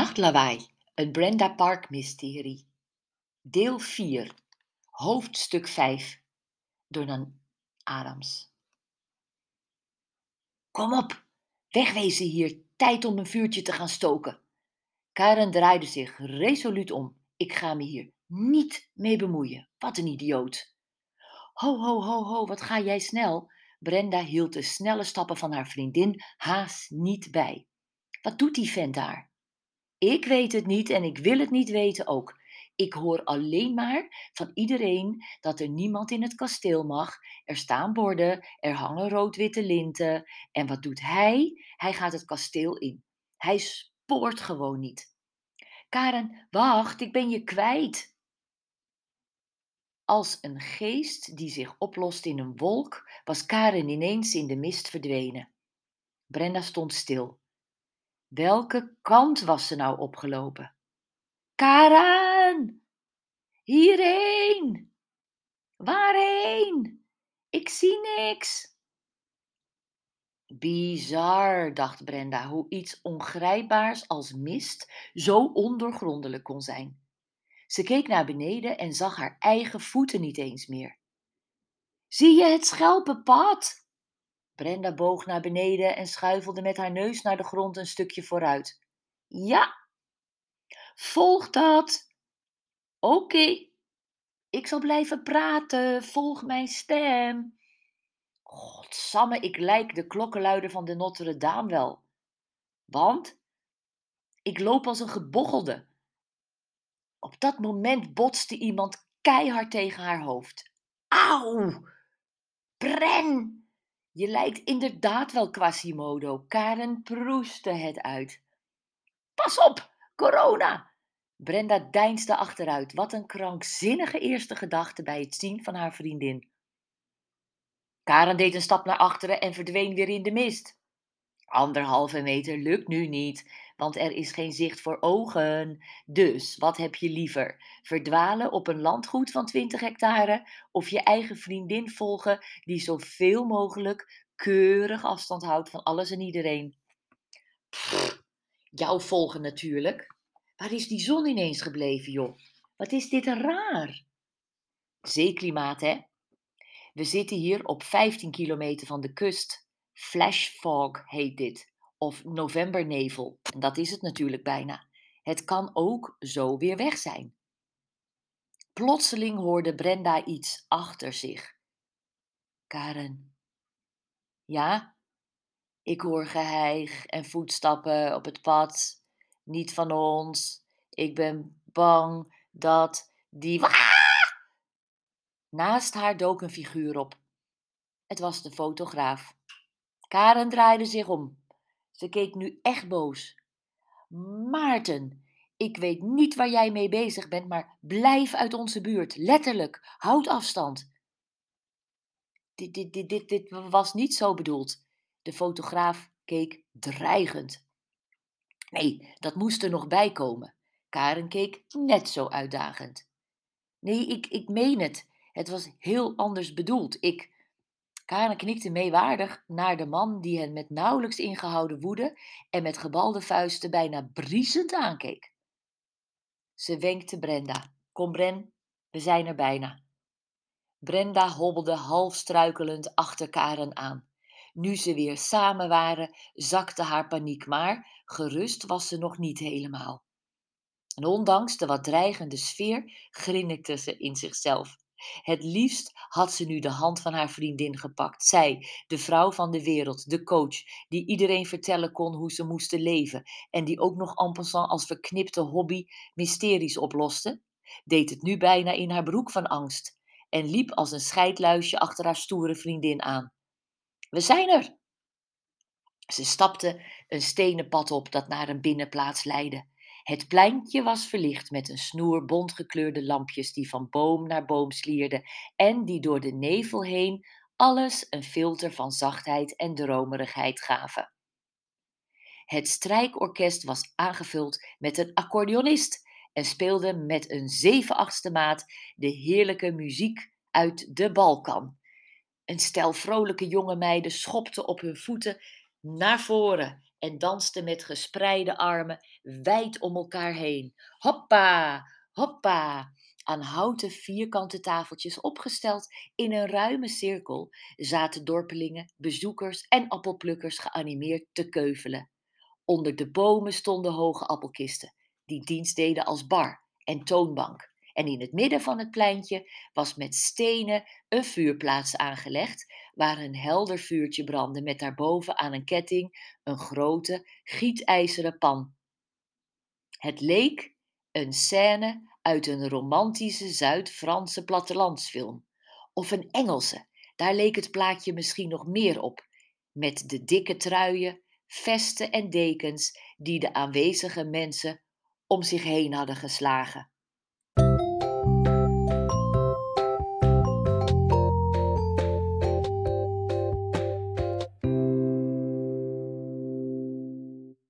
Nachtlawaai, het Brenda Park mysterie. Deel 4, hoofdstuk 5, door Nan Adams. Kom op, wegwezen hier, tijd om een vuurtje te gaan stoken. Karen draaide zich resoluut om. Ik ga me hier niet mee bemoeien. Wat een idioot. Ho, ho, ho, ho, wat ga jij snel? Brenda hield de snelle stappen van haar vriendin haast niet bij. Wat doet die vent daar? Ik weet het niet en ik wil het niet weten ook. Ik hoor alleen maar van iedereen dat er niemand in het kasteel mag. Er staan borden, er hangen rood-witte linten. En wat doet hij? Hij gaat het kasteel in. Hij spoort gewoon niet. Karen, wacht, ik ben je kwijt. Als een geest die zich oplost in een wolk, was Karen ineens in de mist verdwenen. Brenda stond stil. Welke kant was ze nou opgelopen? Karen! Hierheen! Waarheen? Ik zie niks. Bizar, dacht Brenda, hoe iets ongrijpbaars als mist zo ondoorgrondelijk kon zijn. Ze keek naar beneden en zag haar eigen voeten niet eens meer. Zie je het schelpenpad? Brenda boog naar beneden en schuifelde met haar neus naar de grond een stukje vooruit. Ja, volg dat. Oké, ik zal blijven praten. Volg mijn stem. Godsamme, ik lijk de klokkenluider van de Notre Dame wel. Want ik loop als een gebochelde. Op dat moment botste iemand keihard tegen haar hoofd. Auw! Bren! Je lijkt inderdaad wel Quasimodo. Karen proeste het uit. Pas op, corona! Brenda deinsde achteruit. Wat een krankzinnige eerste gedachte bij het zien van haar vriendin. Karen deed een stap naar achteren en verdween weer in de mist. Anderhalve meter lukt nu niet, want er is geen zicht voor ogen. Dus wat heb je liever? Verdwalen op een landgoed van 20 hectare of je eigen vriendin volgen die zoveel mogelijk keurig afstand houdt van alles en iedereen? Jou volgen natuurlijk. Waar is die zon ineens gebleven, joh? Wat is dit raar? Zeeklimaat, hè? We zitten hier op 15 kilometer van de kust. Flash fog heet dit, of novembernevel. En dat is het natuurlijk bijna. Het kan ook zo weer weg zijn. Plotseling hoorde Brenda iets achter zich. Karen. Ja? Ik hoor geheig en voetstappen op het pad. Niet van ons. Ik ben bang dat die. Naast haar dook een figuur op. Het was de fotograaf. Karen draaide zich om. Ze keek nu echt boos. Maarten, ik weet niet waar jij mee bezig bent, maar blijf uit onze buurt. Letterlijk, houd afstand. Dit, dit, dit, dit, dit was niet zo bedoeld. De fotograaf keek dreigend. Nee, dat moest er nog bij komen. Karen keek net zo uitdagend. Nee, ik, ik meen het. Het was heel anders bedoeld. Ik. Karen knikte meewaardig naar de man die hen met nauwelijks ingehouden woede en met gebalde vuisten bijna briesend aankeek. Ze wenkte Brenda. Kom Bren, we zijn er bijna. Brenda hobbelde half struikelend achter Karen aan. Nu ze weer samen waren, zakte haar paniek, maar gerust was ze nog niet helemaal. En ondanks de wat dreigende sfeer grinnikte ze in zichzelf. Het liefst had ze nu de hand van haar vriendin gepakt. Zij, de vrouw van de wereld, de coach, die iedereen vertellen kon hoe ze moesten leven en die ook nog en passant als verknipte hobby mysteries oploste, deed het nu bijna in haar broek van angst en liep als een scheidluisje achter haar stoere vriendin aan. We zijn er! Ze stapte een stenen pad op dat naar een binnenplaats leidde. Het pleintje was verlicht met een snoer bontgekleurde lampjes die van boom naar boom slierden en die door de nevel heen alles een filter van zachtheid en dromerigheid gaven. Het strijkorkest was aangevuld met een accordeonist en speelde met een zeven-achtste maat de heerlijke muziek uit de Balkan. Een stel vrolijke jonge meiden schopte op hun voeten naar voren en dansten met gespreide armen wijd om elkaar heen. Hoppa, hoppa! Aan houten vierkante tafeltjes opgesteld in een ruime cirkel zaten dorpelingen, bezoekers en appelplukkers geanimeerd te keuvelen. Onder de bomen stonden hoge appelkisten, die dienst deden als bar en toonbank. En in het midden van het pleintje was met stenen een vuurplaats aangelegd, waar een helder vuurtje brandde met daarboven aan een ketting een grote gietijzeren pan. Het leek een scène uit een romantische Zuid-Franse plattelandsfilm. Of een Engelse, daar leek het plaatje misschien nog meer op, met de dikke truien, vesten en dekens die de aanwezige mensen om zich heen hadden geslagen.